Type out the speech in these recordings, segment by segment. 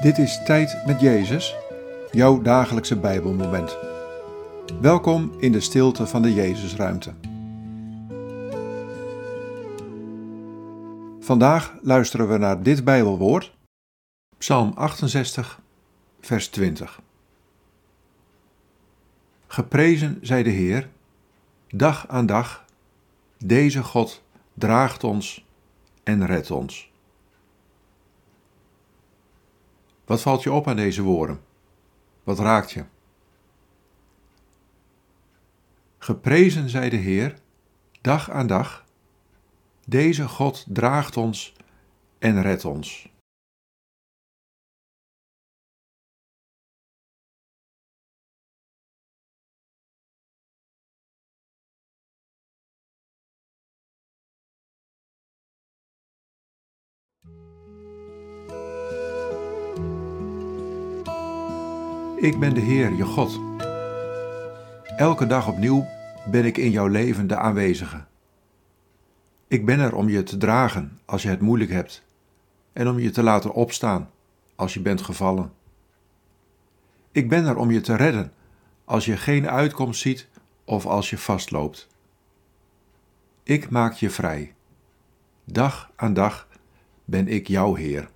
Dit is Tijd met Jezus, jouw dagelijkse Bijbelmoment. Welkom in de stilte van de Jezusruimte. Vandaag luisteren we naar dit Bijbelwoord, Psalm 68, vers 20. Geprezen zij de Heer, dag aan dag, deze God draagt ons en redt ons. Wat valt je op aan deze woorden? Wat raakt je? Geprezen zij de Heer, dag aan dag. Deze God draagt ons en redt ons. Ik ben de Heer, je God. Elke dag opnieuw ben ik in jouw leven de aanwezige. Ik ben er om je te dragen als je het moeilijk hebt en om je te laten opstaan als je bent gevallen. Ik ben er om je te redden als je geen uitkomst ziet of als je vastloopt. Ik maak je vrij. Dag aan dag ben ik jouw Heer.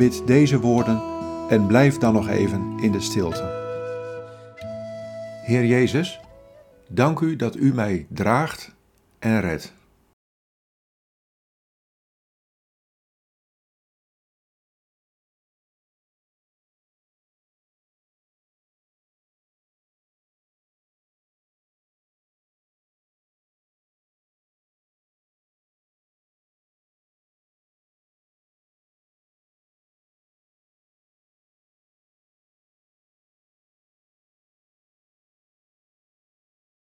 Bid deze woorden en blijf dan nog even in de stilte. Heer Jezus, dank u dat u mij draagt en redt.